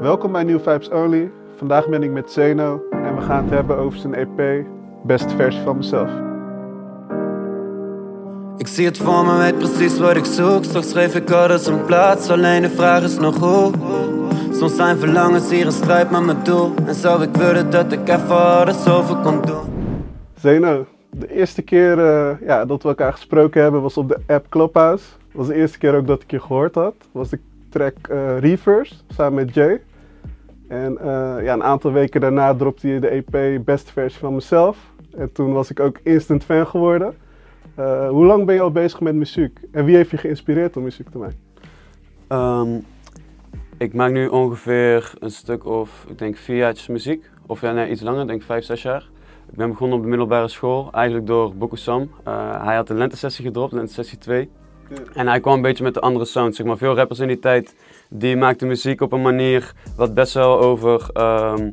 Welkom bij New Vibes Only. Vandaag ben ik met Zeno en we gaan het hebben over zijn EP, beste versie van mezelf. Ik zie het voor me, weet precies wat ik zoek. Straks schreef ik alles een plaats, alleen de vraag is nog hoe. Soms zijn verlangens hier een strijd met mijn doel. En zou ik willen dat ik even alles over kon doen. Zeno, de eerste keer eh, ja, dat we elkaar gesproken hebben was op de app Clubhouse. Dat was de eerste keer ook dat ik je gehoord had. Was de track eh, Reverse samen met Jay. En eh, ja, een aantal weken daarna dropte je de EP beste versie van mezelf. En toen was ik ook instant fan geworden. Eh, hoe lang ben je al bezig met muziek? En wie heeft je geïnspireerd om muziek te maken? Ehm, ik maak nu ongeveer een stuk of, ik denk vier jaar muziek. Of ja, nee, iets langer, denk vijf, zes jaar. Ik ben begonnen op de middelbare school, eigenlijk door Bokusam. Uh, hij had een lentesessie gedropt, lentesessie 2. En hij kwam een beetje met de andere sound. Zeg maar. Veel rappers in die tijd, die maakten muziek op een manier wat best wel over, um,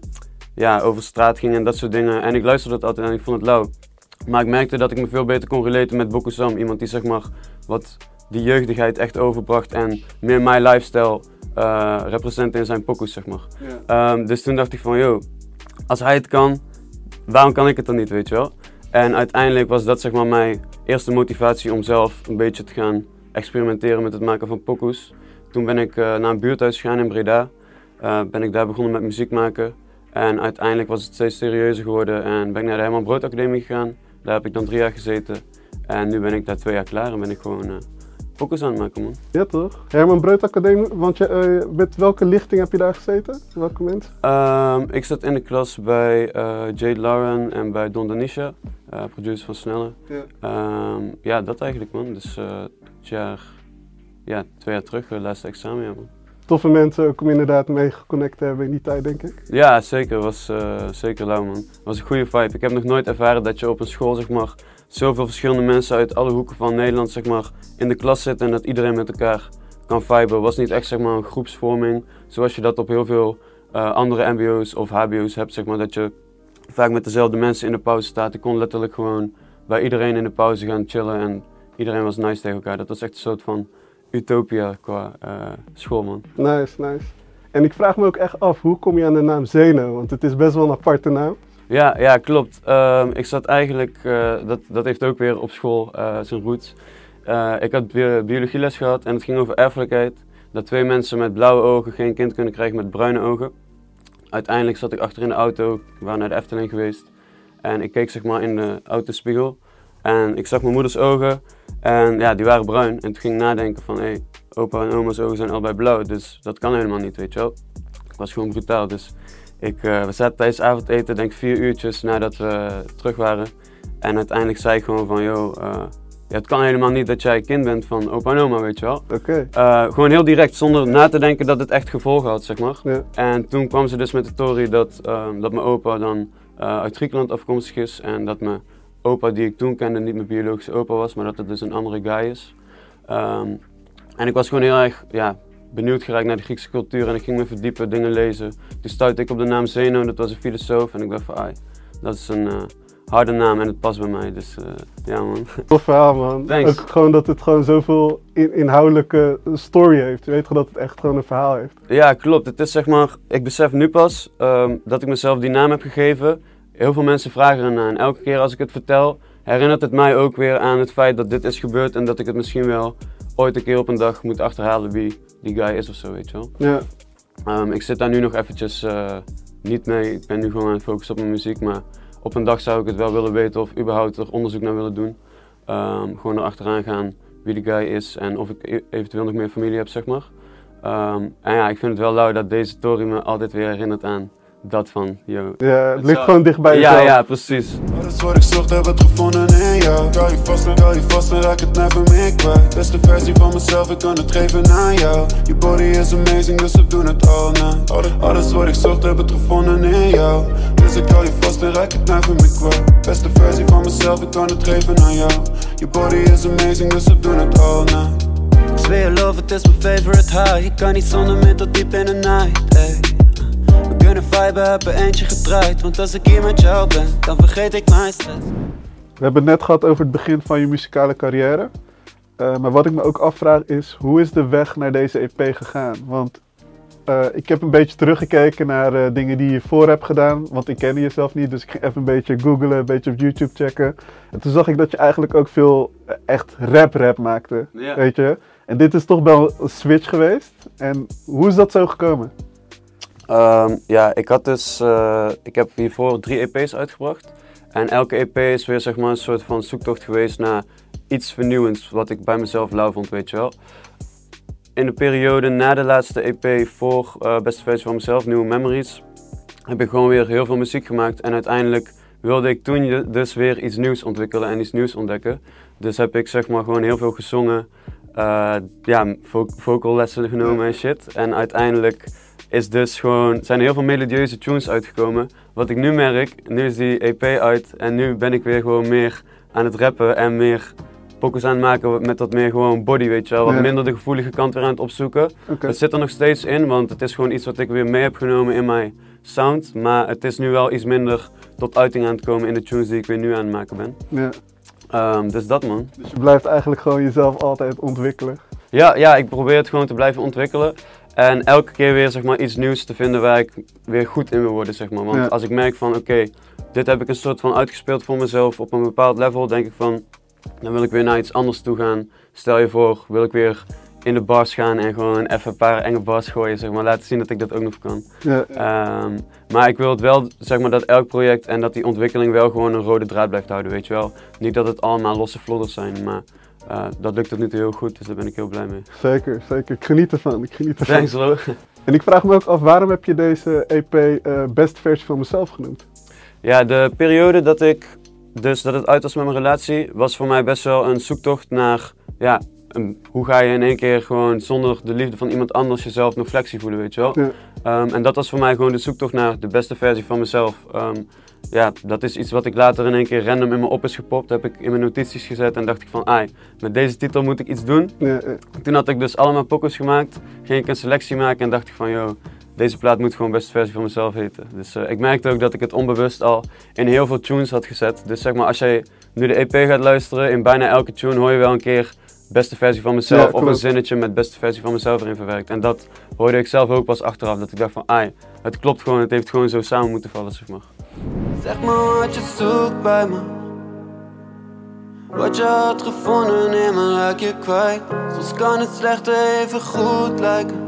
ja, over straat ging en dat soort dingen. En ik luisterde dat altijd en ik vond het lauw. Maar ik merkte dat ik me veel beter kon relaten met Bokusam. Iemand die zeg maar wat die jeugdigheid echt overbracht en meer mijn lifestyle uh, representen in zijn pokus, zeg maar. Ja. Um, dus toen dacht ik van, yo, als hij het kan, waarom kan ik het dan niet, weet je wel? En uiteindelijk was dat zeg maar mijn eerste motivatie om zelf een beetje te gaan experimenteren met het maken van pokus. Toen ben ik uh, naar een buurthuis gegaan in Breda. Uh, ben ik daar begonnen met muziek maken. En uiteindelijk was het steeds serieuzer geworden en ben ik naar de Herman Brood Academie gegaan. Daar heb ik dan drie jaar gezeten. En nu ben ik daar twee jaar klaar en ben ik gewoon uh, focus aan het maken, man. Ja, toch? Herman Brood Academie, want je, uh, met welke lichting heb je daar gezeten? Welke mensen? Um, ik zat in de klas bij uh, Jade Lauren en bij Don Danisha, producer van Snelle. Ja. Um, ja, dat eigenlijk, man. Dus het jaar, ja, twee jaar terug, laatste examen, man toffe mensen ook om inderdaad mee geconnect te hebben in die tijd, denk ik. Ja, zeker. was uh, zeker lauw, man. Het was een goede vibe. Ik heb nog nooit ervaren dat je op een school, zeg maar, zoveel verschillende mensen uit alle hoeken van Nederland, zeg maar, in de klas zitten en dat iedereen met elkaar kan viben. Het was niet echt, zeg maar, een groepsvorming, zoals je dat op heel veel uh, andere mbo's of hbo's hebt, zeg maar, dat je vaak met dezelfde mensen in de pauze staat. Ik kon letterlijk gewoon bij iedereen in de pauze gaan chillen en iedereen was nice tegen elkaar. Dat was echt een soort van utopia qua uh, school, man. Nice, nice. En ik vraag me ook echt af, hoe kom je aan de naam Zeno? Want het is best wel een aparte naam. Ja, ja klopt. Uh, ik zat eigenlijk, uh, dat, dat heeft ook weer op school uh, zijn roots. ik had bi biologieles gehad en het ging over erfelijkheid. Dat twee mensen met blauwe ogen geen kind kunnen krijgen met bruine ogen. Uiteindelijk zat ik achter in de auto, we waren naar de Efteling geweest. En ik keek zeg maar in de autospiegel en ik zag mijn moeders ogen en ja, die waren bruin. En toen ging ik nadenken van, hé, hey, opa en oma's ogen zijn allebei blauw, dus dat kan helemaal niet, weet je wel. Ik was gewoon brutaal, dus ik, uh, we zaten tijdens avondeten, denk vier uurtjes nadat we terug waren. En uiteindelijk zei ik gewoon van, joh, uh, ja, het kan helemaal niet dat jij kind bent van opa en oma, weet je wel. Oké. Okay. Uh, gewoon heel direct, zonder na te denken dat het echt gevolgen had, zeg maar. Ja. En toen kwam ze dus met de theorie dat, dat mijn opa dan uit Griekenland afkomstig is en dat mijn opa die ik toen kende niet mijn biologische opa was, maar dat het dus een andere guy is. Um, en ik was gewoon heel erg ja, benieuwd geraakt naar de Griekse cultuur en ik ging me verdiepen, dingen lezen. Toen stuitte ik op de naam Zeno, dat was een filosoof en ik dacht van, ai, dat is een uh, harde naam en het past bij mij, dus uh, ja man. Tof verhaal man. Thanks. Ook gewoon dat het gewoon zoveel in, inhoudelijke story heeft. Je weet gewoon dat het echt gewoon een verhaal heeft. Ja, klopt. Het is zeg maar, ik besef nu pas um, dat ik mezelf die naam heb gegeven Heel veel mensen vragen ernaar en elke keer als ik het vertel, herinnert het mij ook weer aan het feit dat dit is gebeurd en dat ik het misschien wel ooit een keer op een dag moet achterhalen wie die guy is of zo, weet je wel. Ja. Um, ik zit daar nu nog eventjes uh, niet mee. Ik ben nu gewoon aan het focussen op mijn muziek, maar op een dag zou ik het wel willen weten of überhaupt er onderzoek naar willen doen. Um, gewoon erachteraan gaan wie die guy is en of ik e-, eventueel nog meer familie heb, zeg maar. Um, en ja, ik vind het wel lauw dat deze story me altijd weer herinnert aan dat van, yo. Ja, het ligt gewoon dichtbij Ja, ja, precies. Alles wat ik zocht heb het gevonden in jou. Hou je vast en hou je vast en raak het never meer kwijt. Beste versie van mezelf, ik kan het geven aan jou. Je body is amazing, dus we doen het all night. Alles wat ik zocht heb het gevonden in jou. Dus ik hou je vast en raak het never meer kwijt. Beste versie van mezelf, ik kan het geven aan jou. Je body is amazing, dus we doen het all night. Ik zweer love, het is mijn favorite high. Ik kan niet zonder meer tot diep in de night. Hey kunnen vibe hebben eentje gedraaid Want als ik hier met jou ben, dan vergeet ik mijn stress We hebben het net gehad over het begin van je muzikale carrière. Uh, maar wat ik me ook afvraag is, hoe is de weg naar deze EP gegaan? Want Eh, ik heb een beetje teruggekeken naar eh, dingen die je voor hebt gedaan. Want ik kende jezelf niet, dus ik ging even een beetje googlen, een beetje op YouTube checken. En toen zag ik dat je eigenlijk ook veel eh, echt rap-rap maakte. Ja. Weet je? En dit is toch wel een switch geweest. En hoe is dat zo gekomen? Ehm, ja, ik had dus, eh, ik heb hiervoor drie EP's uitgebracht. En elke EP is weer zeg maar een soort van zoektocht geweest naar iets vernieuwends, wat ik bij mezelf lauw vond, weet je wel. In de periode na de laatste EP voor eh, Beste Versie van mezelf, Nieuwe Memories, heb ik gewoon weer heel veel muziek gemaakt. En uiteindelijk wilde ik toen dus weer iets nieuws ontwikkelen en iets nieuws ontdekken. Dus heb ik zeg maar gewoon heel veel gezongen, eh, ja, vo vocal lessen genomen en shit. En uiteindelijk is dus gewoon, zijn heel veel melodieuze tunes uitgekomen. Wat ik nu merk, nu is die EP uit en nu ben ik weer gewoon meer aan het rappen en meer pokus aan het maken met wat meer gewoon body, weet je wel. Wat Ja. minder de gevoelige kant weer aan het opzoeken. Het zit er nog steeds in, want het is gewoon iets wat ik weer mee heb genomen in mijn sound. Maar het is nu wel iets minder tot uiting aan het komen in de tunes die ik weer nu aan het maken ben. Ja. Ehm, dus dat man. Dus je blijft eigenlijk gewoon jezelf altijd ontwikkelen. Ja, ja, ik probeer het gewoon te blijven ontwikkelen. En elke keer weer zeg maar, iets nieuws te vinden waar ik weer goed in wil worden. Zeg maar. Want Ja. als ik merk van oké, dit heb ik een soort van uitgespeeld voor mezelf op een bepaald level, denk ik van dan wil ik weer naar iets anders toe gaan. Stel je voor, wil ik weer in de bars gaan en gewoon even een paar enge bars gooien. Zeg maar. Laten zien dat ik dat ook nog kan. Ja. Ehm, maar ik wil het wel, zeg maar, dat elk project en dat die ontwikkeling wel gewoon een rode draad blijft houden, weet je wel. Niet dat het allemaal losse vlodders zijn, maar eh, dat lukt tot nu toe heel goed, dus daar ben ik heel blij mee. Zeker, zeker. Ik geniet ervan. Ik geniet ervan. Thanks. En ik vraag me ook af, waarom heb je deze EP eh beste versie van mezelf genoemd? Ja, de periode dat ik, dus dat het uit was met mijn relatie, was voor mij best wel een zoektocht naar, ja, een- hoe ga je in één keer gewoon zonder de liefde van iemand anders jezelf nog flexie voelen, weet je wel. Ja. Ehm, en dat was voor mij gewoon de zoektocht naar de beste versie van mezelf. Ehm, ja, dat is iets wat ik later in één keer random in me op is gepopt. Heb ik in mijn notities gezet en dacht ik van, ai, met deze titel moet ik iets doen. Ja, ja. Toen had ik dus allemaal pokkers gemaakt, ging ik een selectie maken en dacht ik van, yo, deze plaat moet gewoon beste versie van mezelf heten. Dus eh, ik merkte ook dat ik het onbewust al in heel veel tunes had gezet. Dus zeg maar, als jij nu de EP gaat luisteren, in bijna elke tune hoor je wel een keer beste versie van mezelf Ja, of een zinnetje met beste versie van mezelf erin verwerkt. En dat hoorde ik zelf ook pas achteraf, dat ik dacht van, ai, het klopt gewoon, het heeft gewoon zo samen moeten vallen, zeg maar. Zeg me wat je zoekt bij me. Wat je had gevonden in me raak je kwijt. Soms kan het slechte even goed lijken.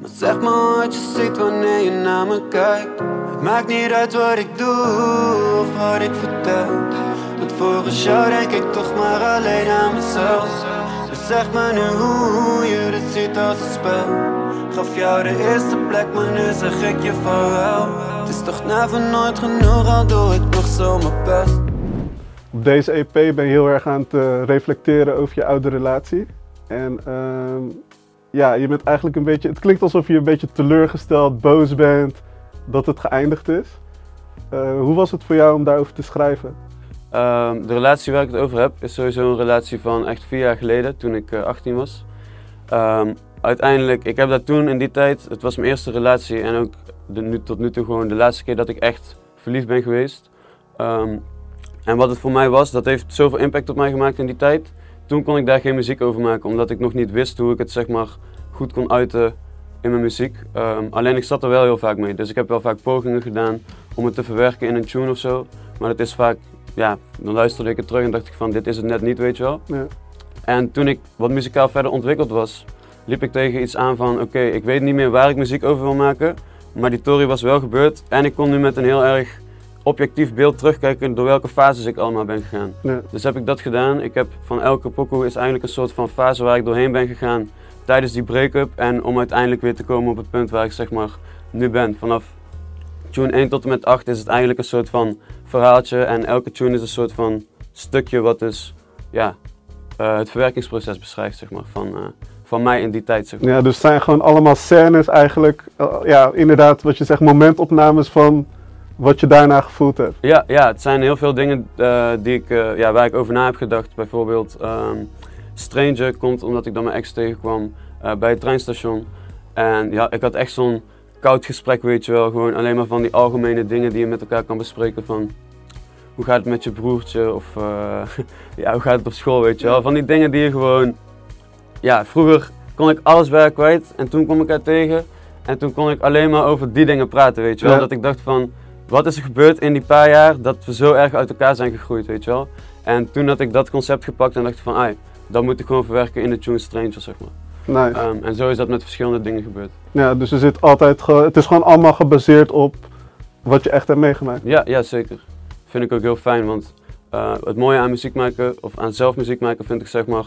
Maar zeg me wat je ziet wanneer je naar me kijkt. Het maakt niet uit wat ik doe of wat ik vertel. Want volgens jou denk ik toch maar alleen aan mezelf. Zeg me nu hoe je dit ziet als een spel. Gaf jou de eerste plek, maar nu zeg ik je vaarwel. Het is toch never nooit genoeg, al doe ik nog zo mijn best. Op deze EP ben je heel erg aan het eh, reflecteren over je oude relatie. En ehm, ja, je bent eigenlijk een beetje. Het klinkt alsof je een beetje teleurgesteld, boos bent dat het geëindigd is. Eh, hoe was het voor jou om daarover te schrijven? Ehm, de relatie waar ik het over heb is sowieso een relatie van echt vier jaar geleden, toen ik eh, 18 was. Ehm, uiteindelijk, ik heb dat toen in die tijd, het was mijn eerste relatie en ook de, nu, tot nu toe gewoon de laatste keer dat ik echt verliefd ben geweest. Ehm, en wat het voor mij was, dat heeft zoveel impact op mij gemaakt in die tijd. Toen kon ik daar geen muziek over maken, omdat ik nog niet wist hoe ik het zeg maar goed kon uiten in mijn muziek. Alleen ik zat er wel heel vaak mee, dus ik heb wel vaak pogingen gedaan om het te verwerken in een tune of zo. Maar het is vaak ja, dan luisterde ik het terug en dacht ik van dit is het net niet, weet je wel. Ja. En toen ik wat muzikaal verder ontwikkeld was, liep ik tegen iets aan van oké, ik weet niet meer waar ik muziek over wil maken, maar die Tory was wel gebeurd en ik kon nu met een heel erg objectief beeld terugkijken door welke fases ik allemaal ben gegaan. Ja. Dus heb ik dat gedaan. Ik heb van elke pokoe is eigenlijk een soort van fase waar ik doorheen ben gegaan tijdens die break-up en om uiteindelijk weer te komen op het punt waar ik zeg maar nu ben. Vanaf tune 1 tot en met 8 is het eigenlijk een soort van verhaaltje en elke tune is een soort van stukje wat dus ja, eh, het verwerkingsproces beschrijft zeg maar, van, eh, van mij in die tijd. Zeg maar. Ja, dus het zijn gewoon allemaal scènes eigenlijk. eh, ja, inderdaad, wat je zegt, momentopnames van wat je daarna gevoeld hebt. Ja, ja, het zijn heel veel dingen die ik, ja, waar ik over na heb gedacht. Bijvoorbeeld ehm, Stranger komt omdat ik dan mijn ex tegenkwam bij het treinstation. En ja, ik had echt zo'n koud gesprek, weet je wel. Gewoon alleen maar van die algemene dingen die je met elkaar kan bespreken. Van hoe gaat het met je broertje? Of eh, ja, hoe gaat het op school, weet je wel. Van die dingen die je gewoon... Ja, vroeger kon ik alles bij kwijt. En toen kwam ik haar tegen. En toen kon ik alleen maar over die dingen praten, weet je wel. Ja. Dat ik dacht van, wat is er gebeurd in die paar jaar dat we zo erg uit elkaar zijn gegroeid, weet je wel. En toen had ik dat concept gepakt en dacht ik van, ai, dat moet ik gewoon verwerken in de tune Stranger, zeg maar. Nice. Ehm, en zo is dat met verschillende dingen gebeurd. Ja, dus er zit altijd ge- het is gewoon allemaal gebaseerd op wat je echt hebt meegemaakt. Ja, ja, zeker. Vind ik ook heel fijn, want eh, het mooie aan muziek maken, of aan zelf muziek maken, vind ik zeg maar,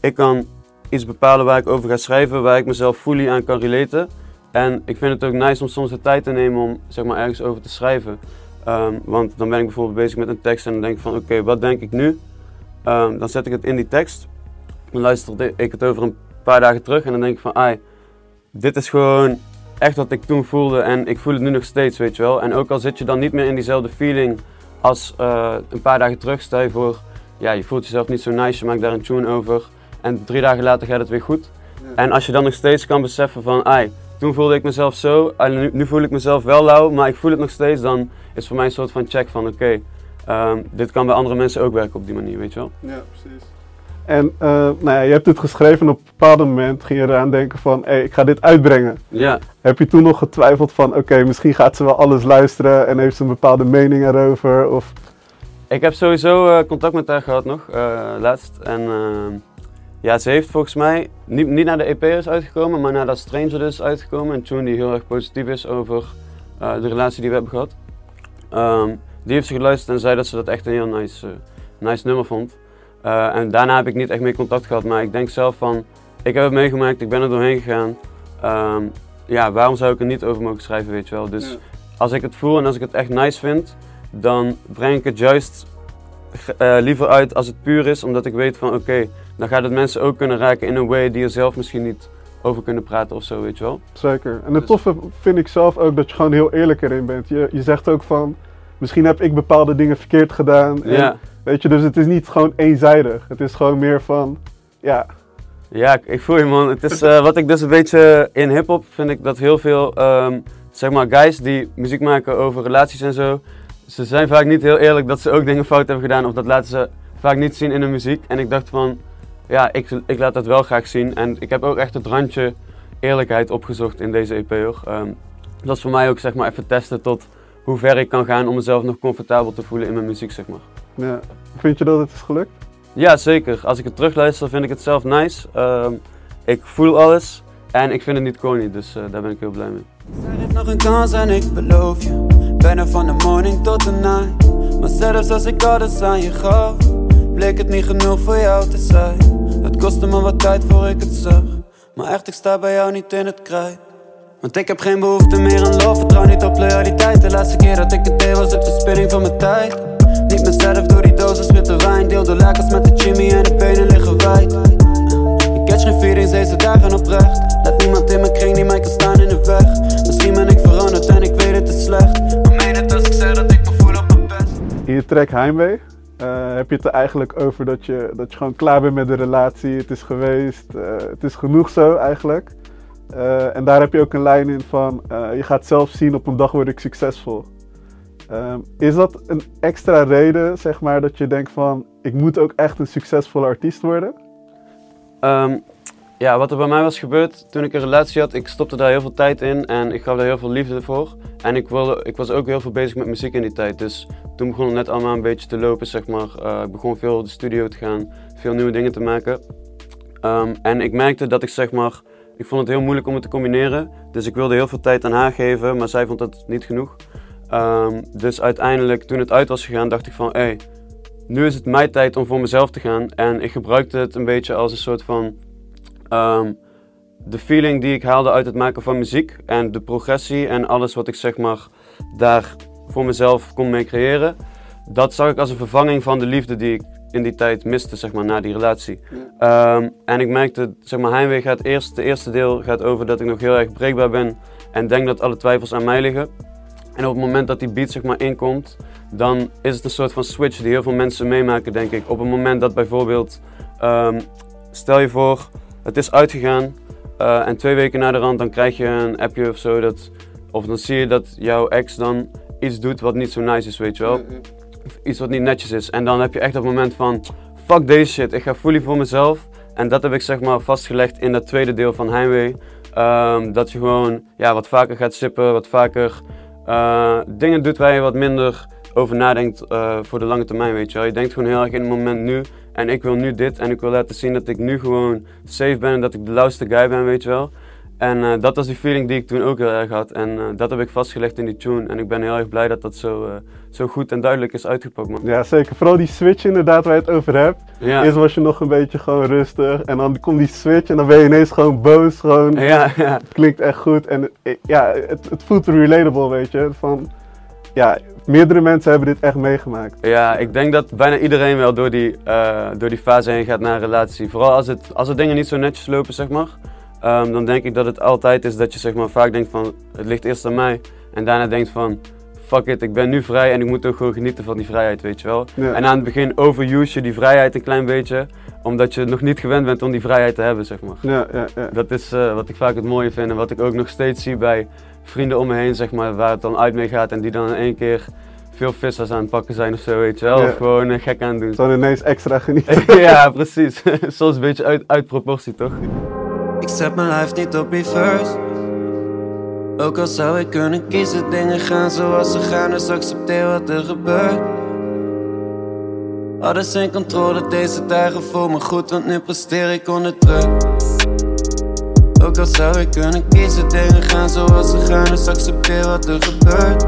ik kan iets bepalen waar ik over ga schrijven, waar ik mezelf fully aan kan relaten. En ik vind het ook nice om soms de tijd te nemen om zeg maar, ergens over te schrijven. Ehm, want dan ben ik bijvoorbeeld bezig met een tekst en dan denk ik van oké, wat denk ik nu? Ehm, dan zet ik het in die tekst. Dan luister ik het over een paar dagen terug en dan denk ik van ai, dit is gewoon echt wat ik toen voelde en ik voel het nu nog steeds, weet je wel. En ook al zit je dan niet meer in diezelfde feeling als eh, een paar dagen terug, stel je voor, ja, je voelt jezelf niet zo nice, je maakt daar een tune over en drie dagen later gaat het weer goed. En als je dan nog steeds kan beseffen van, ai, toen voelde ik mezelf zo, en nu, nu voel ik mezelf wel lauw, maar ik voel het nog steeds, dan is voor mij een soort van check van, oké, ehm, dit kan bij andere mensen ook werken op die manier, weet je wel. Ja, precies. En eh, nou ja, je hebt het geschreven en op een bepaald moment ging je eraan denken van, hé, ik ga dit uitbrengen. Ja, Heb je toen nog getwijfeld van, oké, misschien gaat ze wel alles luisteren en heeft ze een bepaalde mening erover? Of... Ik heb sowieso eh, contact met haar gehad nog, eh, laatst. En ja, ze heeft volgens mij niet, niet naar de EP is uitgekomen, maar naar dat Stranger is uitgekomen. Een tune die heel erg positief is over de relatie die we hebben gehad. Ehm, die heeft ze geluisterd en zei dat ze dat echt een heel nice, nice nummer vond. Eh, en daarna heb ik niet echt meer contact gehad, maar ik denk zelf van, ik heb het meegemaakt, ik ben er doorheen gegaan. Ehm, ja, waarom zou ik er niet over mogen schrijven, weet je wel. Dus als ik het voel en als ik het echt nice vind, dan breng ik het juist eh, liever uit als het puur is, omdat ik weet van oké, dan gaat het mensen ook kunnen raken in een way die er zelf misschien niet over kunnen praten of zo, weet je wel. Zeker. En het Dus- toffe vind ik zelf ook dat je gewoon heel eerlijk erin bent. Je, je zegt ook van, misschien heb ik bepaalde dingen verkeerd gedaan. En, Ja, Weet je, dus het is niet gewoon eenzijdig. Het is gewoon meer van, ja, ja ik, voel je man. Het is eh, wat ik dus een beetje in hip-hop vind ik dat heel veel, ehm, zeg maar, guys die muziek maken over relaties en zo, ze zijn vaak niet heel eerlijk dat ze ook dingen fout hebben gedaan of dat laten ze vaak niet zien in hun muziek. En ik dacht van, ja, ik, ik laat dat wel graag zien. En ik heb ook echt het randje eerlijkheid opgezocht in deze EP hoor. Ehm, dat is voor mij ook zeg maar even testen tot hoe ver ik kan gaan om mezelf nog comfortabel te voelen in mijn muziek zeg maar. Ja. Vind je dat het is gelukt? Ja, zeker. Als ik het terugluister vind ik het zelf nice. Ehm, ik voel alles en ik vind het niet corny, dus eh, daar ben ik heel blij mee. Er heeft nog een kans en ik beloof je er van de morning tot de night Maar zelfs als ik alles aan je gaf Bleek het niet genoeg voor jou te zijn Het kostte me wat tijd voor ik het zag Maar echt, ik sta bij jou niet in het krijt Want ik heb geen behoefte meer aan love Vertrouw niet op loyaliteit De laatste keer dat ik het deed was het verspilling van mijn tijd Niet mezelf. Door die dosis witte wijn. Deel de lakens met de Jimmy en de benen liggen wijd. Ik catch geen feelings deze dagen oprecht. Laat niemand in mijn kring die mij kan staan in de weg. Misschien ben ik veranderd en ik weet het is slecht. Maar meen het als ik zeg dat ik me voel op mijn best. In je track Heimwee. Eh, heb je het er eigenlijk over dat je, dat je gewoon klaar bent met de relatie. Het is geweest, eh, het is genoeg zo eigenlijk. Eh, en daar heb je ook een lijn in van, je gaat zelf zien op een dag word ik succesvol. Ehm, is dat een extra reden, zeg maar, dat je denkt van, ik moet ook echt een succesvolle artiest worden? Ehm, ja, wat er bij mij was gebeurd toen ik een relatie had, ik stopte daar heel veel tijd in en ik gaf daar heel veel liefde voor. En ik, wilde, ik was ook heel veel bezig met muziek in die tijd, dus toen begon het net allemaal een beetje te lopen, zeg maar. Eh, ik begon veel de studio te gaan, veel nieuwe dingen te maken. Ehm, en ik merkte dat ik zeg maar, ik vond het heel moeilijk om het te combineren. Dus ik wilde heel veel tijd aan haar geven, maar zij vond dat niet genoeg. Ehm, dus uiteindelijk, toen het uit was gegaan, dacht ik van, hé, hey, nu is het mijn tijd om voor mezelf te gaan. En ik gebruikte het een beetje als een soort van ehm, de feeling die ik haalde uit het maken van muziek. En de progressie en alles wat ik zeg maar daar voor mezelf kon mee creëren. Dat zag ik als een vervanging van de liefde die ik in die tijd miste, zeg maar, na die relatie. Ehm, en ik merkte, zeg maar, Heimwee gaat eerst, de eerste deel gaat over dat ik nog heel erg breekbaar ben. En denk dat alle twijfels aan mij liggen. En op het moment dat die beat zeg maar inkomt, dan is het een soort van switch die heel veel mensen meemaken, denk ik. Op het moment dat bijvoorbeeld, ehm, stel je voor, het is uitgegaan eh, en twee weken na de rand dan krijg je een appje of zo, dat, of dan zie je dat jouw ex dan iets doet wat niet zo nice is, weet je wel. Of iets wat niet netjes is. En dan heb je echt dat moment van, fuck deze shit, ik ga fully voor mezelf. En dat heb ik zeg maar vastgelegd in dat tweede deel van Heimwee. Dat je gewoon ja, wat vaker gaat sippen, wat vaker eh, dingen doet waar je wat minder over nadenkt eh, voor de lange termijn, weet je wel. Je denkt gewoon heel erg in het moment nu. En ik wil nu dit en ik wil laten zien dat ik nu gewoon safe ben en dat ik de lauwste guy ben, weet je wel. En eh, dat was die feeling die ik toen ook heel erg had. En uh, dat heb ik vastgelegd in die tune. En ik ben heel erg blij dat dat zo, uh, zo goed en duidelijk is uitgepakt, man. Ja, zeker. Vooral die switch inderdaad waar je het over hebt. Ja. Eerst was je nog een beetje gewoon rustig. En dan komt die switch en dan ben je ineens gewoon boos. Gewoon, Ja, ja. Klinkt echt goed. En ja, het, het voelt relatable, weet je. Van, ja, meerdere mensen hebben dit echt meegemaakt. Ja, ik denk dat bijna iedereen wel door die, door die fase heen gaat naar een relatie. Vooral als het, als het dingen niet zo netjes lopen, zeg maar. Um, dan denk ik dat het altijd is dat je zeg maar, vaak denkt van het ligt eerst aan mij. En daarna denkt van fuck it, ik ben nu vrij en ik moet ook gewoon genieten van die vrijheid, weet je wel. Ja. En aan het begin overuse je die vrijheid een klein beetje, omdat je nog niet gewend bent om die vrijheid te hebben, zeg maar. Ja, ja, ja. Dat is uh, wat ik vaak het mooie vind en wat ik ook nog steeds zie bij vrienden om me heen, zeg maar, waar het dan uit mee gaat en die dan in één keer veel vissers aan het pakken zijn of zo, weet je wel. Of gewoon uh, gek aan het doen. Dan ineens extra genieten. ja, precies. Soms een beetje uit, uit proportie, toch? Ik zet mijn life niet op reverse. Ook al zou ik kunnen kiezen, dingen gaan zoals ze gaan, dus accepteer wat er gebeurt. Alles in controle, deze dagen voel me goed, want nu presteer ik onder druk. Ook al zou ik kunnen kiezen, dingen gaan zoals ze gaan, dus accepteer wat er gebeurt.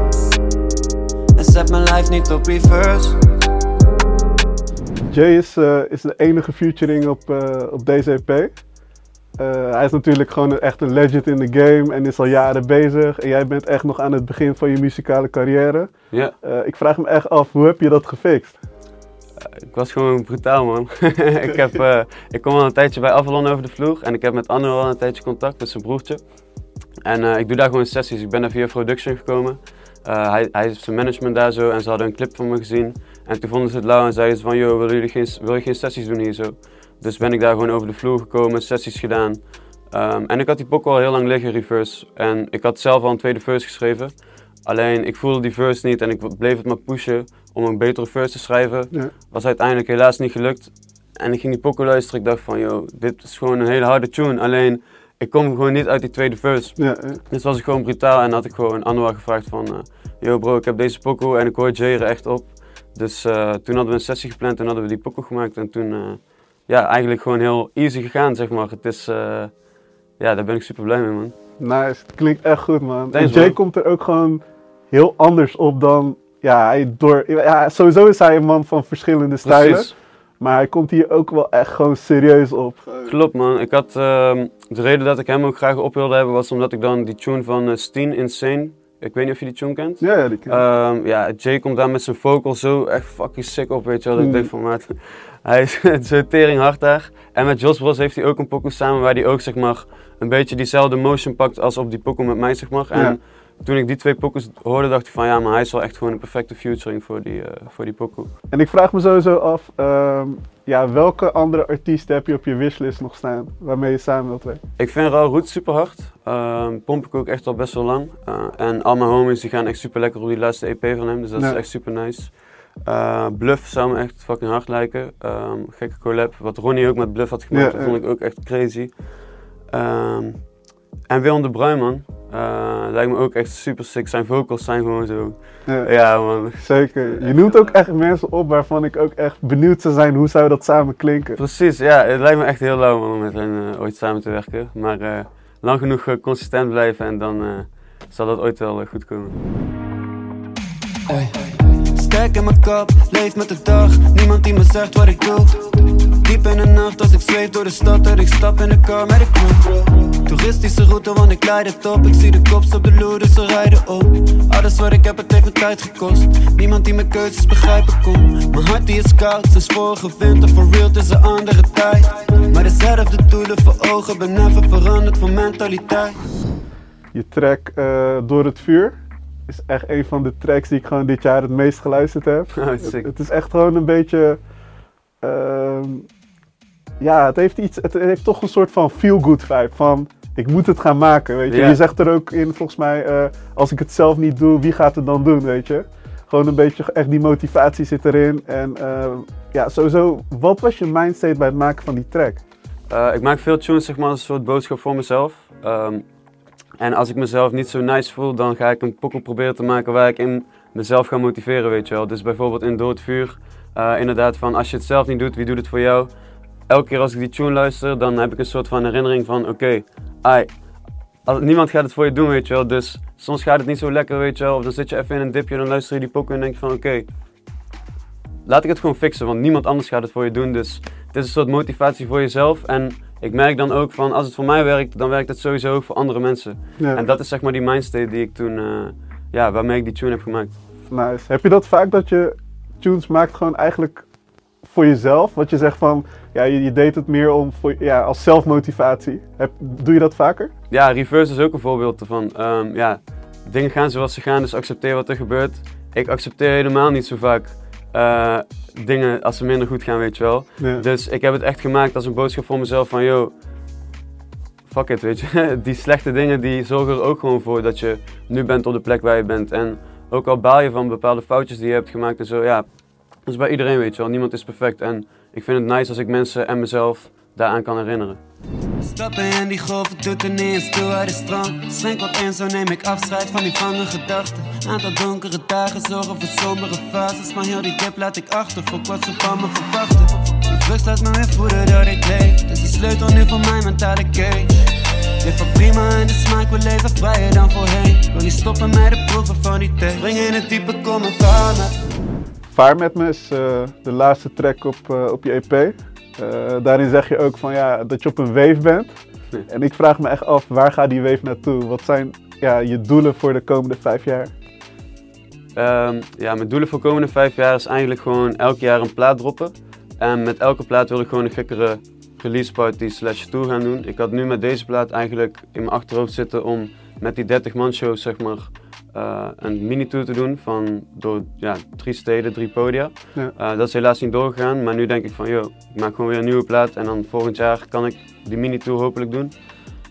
En zet mijn life niet op reverse. Jay is, is de enige featuring op, uh, op deze EP. Uh, hij is natuurlijk gewoon echt een legend in de game en is al jaren bezig. En jij bent echt nog aan het begin van je muzikale carrière. Ja. ik vraag me echt af, hoe heb je dat gefixt? ik was gewoon brutaal, man. ik, heb, ik kom al een tijdje bij Avalon over de vloer en ik heb met Anne al een tijdje contact, met zijn broertje. En ik doe daar gewoon sessies. Ik ben daar via production gekomen. hij, hij heeft zijn management daar zo en ze hadden een clip van me gezien. En toen vonden ze het lauw en zeiden ze van, joh, willen jullie geen, wil je geen sessies doen hier zo? Dus ben ik daar gewoon over de vloer gekomen, sessies gedaan. Um, en ik had die pokken al heel lang liggen, reverse. En ik had zelf al een tweede verse geschreven. Alleen ik voelde die verse niet en ik bleef het maar pushen om een betere verse te schrijven. Ja. Was uiteindelijk helaas niet gelukt. En ik ging die pokken luisteren. Ik dacht van, joh, dit is gewoon een hele harde tune. Alleen ik kom gewoon niet uit die tweede verse. Ja, ja. Dus was ik gewoon brutaal en had ik gewoon Anwar gevraagd van, uh, yo bro, ik heb deze pokoe en ik hoor Jay er echt op. Dus uh, toen hadden we een sessie gepland en hadden we die pokoe gemaakt en toen, uh, ja, eigenlijk gewoon heel easy gegaan, zeg maar. Het is, uh, ja, daar ben ik super blij mee, man. Nice, het klinkt echt goed, man. Thanks, en Jay man. komt er ook gewoon heel anders op dan, ja, hij door, ja, sowieso is hij een man van verschillende stijlen. Precies. Maar hij komt hier ook wel echt gewoon serieus op. Klopt, man. Ik had, uh, de reden dat ik hem ook graag op wilde hebben was omdat ik dan die tune van uh, Steen, Insane, ik weet niet of je die tune kent. Ja, ja, die ken. Um, ja, Jay komt daar met zijn vocal zo echt fucking sick op, weet je wel. Dat Mm. Ik denk van, maat, hij is zo tering hard daar. En met Jos Bros heeft hij ook een pokoe samen waar hij ook, zeg maar, een beetje diezelfde motion pakt als op die pokoe met mij, zeg maar. En Ja. Toen ik die twee pokoes hoorde, dacht ik van, ja, maar hij is wel echt gewoon een perfecte featuring voor die, uh, voor die pokoe. En ik vraag me sowieso af, um, ja, welke andere artiesten heb je op je wishlist nog staan waarmee je samen wilt werken? Ik vind Raw Roots super hard. Um, pomp ik ook echt al best wel lang. Uh, en al mijn homies die gaan echt super lekker op die laatste EP van hem, dus dat is echt super nice. Uh, Bluff zou me echt fucking hard lijken. Um, gekke collab. Wat Ronnie ook met Bluff had gemaakt, Ja, dat vond ik ook echt crazy. En Willem de Bruin, man. Uh, lijkt me ook echt super sick. Zijn vocals zijn gewoon zo. Ja, Ja, man. Zeker. Je noemt ook echt mensen op waarvan ik ook echt benieuwd zou zijn hoe zou dat samen klinken. Precies, ja. Het lijkt me echt heel lauw om met hen uh, ooit samen te werken. Maar uh, lang genoeg uh, consistent blijven en dan uh, zal dat ooit wel uh, goed komen. Ey. Sterk in mijn kop, leef met de dag. Niemand die me zegt wat ik doe. Diep in de nacht als ik zweef door de stad, dat ik stap in de car met de crew. Toeristische route, want ik leid het op. Ik zie de kops op de loer, dus ze rijden op. Alles wat ik heb, het heeft me tijd gekost. Niemand die mijn keuzes begrijpen kon. Mijn hart die is koud, sinds vorige winter. For real, het is een andere tijd. Maar dezelfde doelen voor ogen, ben even veranderd van mentaliteit. Je track uh, Door het Vuur is echt een van de tracks die ik gewoon dit jaar het meest geluisterd heb. Oh, het, is echt gewoon een beetje. Uh, ja, het heeft, iets, het heeft toch een soort van feel-good vibe. Van ik moet het gaan maken. Weet je, Ja. je zegt er ook in, volgens mij, uh, als ik het zelf niet doe, wie gaat het dan doen? Weet je, gewoon een beetje echt die motivatie zit erin. En uh, ja, sowieso, wat was je mindset bij het maken van die track? Eh, ik maak veel tunes zeg maar, als een soort boodschap voor mezelf. Ehm, en als ik mezelf niet zo nice voel, dan ga ik een pokkel proberen te maken waar ik in mezelf ga motiveren, weet je wel. Dus bijvoorbeeld in Doodvuur, uh, inderdaad van als je het zelf niet doet, wie doet het voor jou? Elke keer als ik die tune luister, dan heb ik een soort van herinnering van oké, okay, niemand gaat het voor je doen, weet je wel. Dus soms gaat het niet zo lekker, weet je wel. Of dan zit je even in een dipje, dan luister je die pokken en denk je van oké, laat ik het gewoon fixen, want niemand anders gaat het voor je doen. Dus het is een soort motivatie voor jezelf. En ik merk dan ook van als het voor mij werkt, dan werkt het sowieso ook voor andere mensen. Ja. En dat is zeg maar die mindstate die ik toen, uh, ja, waarmee ik die tune heb gemaakt. Nice. Heb je dat vaak dat je tunes maakt gewoon eigenlijk voor jezelf? Wat je zegt van, ja, je, je deed het meer om voor, ja, als zelfmotivatie. Heb, doe je dat vaker? Ja, reverse is ook een voorbeeld ervan. Um, ja, dingen gaan zoals ze gaan, dus accepteer wat er gebeurt. Ik accepteer helemaal niet zo vaak uh, dingen als ze minder goed gaan, weet je wel. Dus ik heb het echt gemaakt als een boodschap voor mezelf van, yo, fuck it, weet je. Die slechte dingen die zorgen er ook gewoon voor dat je nu bent op de plek waar je bent. En ook al baal je van bepaalde foutjes die je hebt gemaakt en zo, ja, is bij iedereen, weet je wel. Niemand is perfect. En ik vind het nice als ik mensen en mezelf daaraan kan herinneren. Stappen in die golven, doet er niet eens toe uit de strand. Schenk wat in, zo neem ik afscheid van die vange gedachten. Aantal donkere dagen zorgen voor sombere fases. Maar heel die dip laat ik achter, voor wat ze van me verwachten. Die rust laat me weer voeden dat ik leef. Dus de sleutel nu van mijn mentale cage. Dit prima en de smaak, we leven vrijer dan voorheen. Wil niet stoppen met de proeven van die thee. Spring in het diepe, kom en vaar met Vaar met me is uh, de laatste track op, uh, op je EP. Uh, daarin zeg je ook van, ja, dat je op een wave bent. En ik vraag me echt af, waar gaat die wave naartoe? Wat zijn ja, je doelen voor de komende vijf jaar? Um, ja, mijn doelen voor de komende vijf jaar is eigenlijk gewoon elk jaar een plaat droppen. En met elke plaat wil ik gewoon een gekkere release party slash tour gaan doen. Ik had nu met deze plaat eigenlijk in mijn achterhoofd zitten om met die 30 man show zeg maar uh, een mini-tour te doen van door ja, drie steden, drie podia. Ja. Uh, dat is helaas niet doorgegaan, maar nu denk ik van, joh, ik maak gewoon weer een nieuwe plaat en dan volgend jaar kan ik die mini-tour hopelijk doen.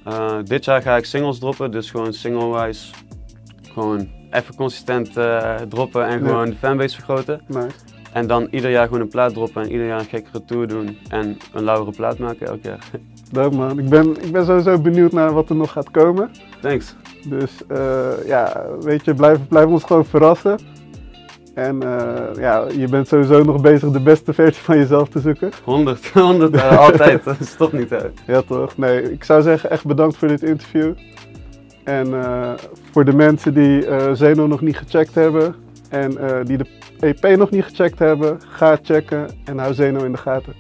Uh, dit jaar ga ik singles droppen, dus gewoon single-wise, gewoon even consistent droppen en gewoon de fanbase vergroten. Nice. En dan ieder jaar gewoon een plaat droppen en ieder jaar een gekkere tour doen en een lauwere plaat maken elk jaar. Leuk man, ik ben, ik ben sowieso benieuwd naar wat er nog gaat komen. Thanks. Dus uh, ja, weet je, blijf, blijf ons gewoon verrassen. En uh, ja, je bent sowieso nog bezig de beste versie van jezelf te zoeken. 100, 100, uh, altijd. Stop niet uit. Ja toch, nee, ik zou zeggen echt bedankt voor dit interview. En uh, voor de mensen die Zeno nog niet gecheckt hebben en die de EP nog niet gecheckt hebben, ga checken en hou Zeno in de gaten.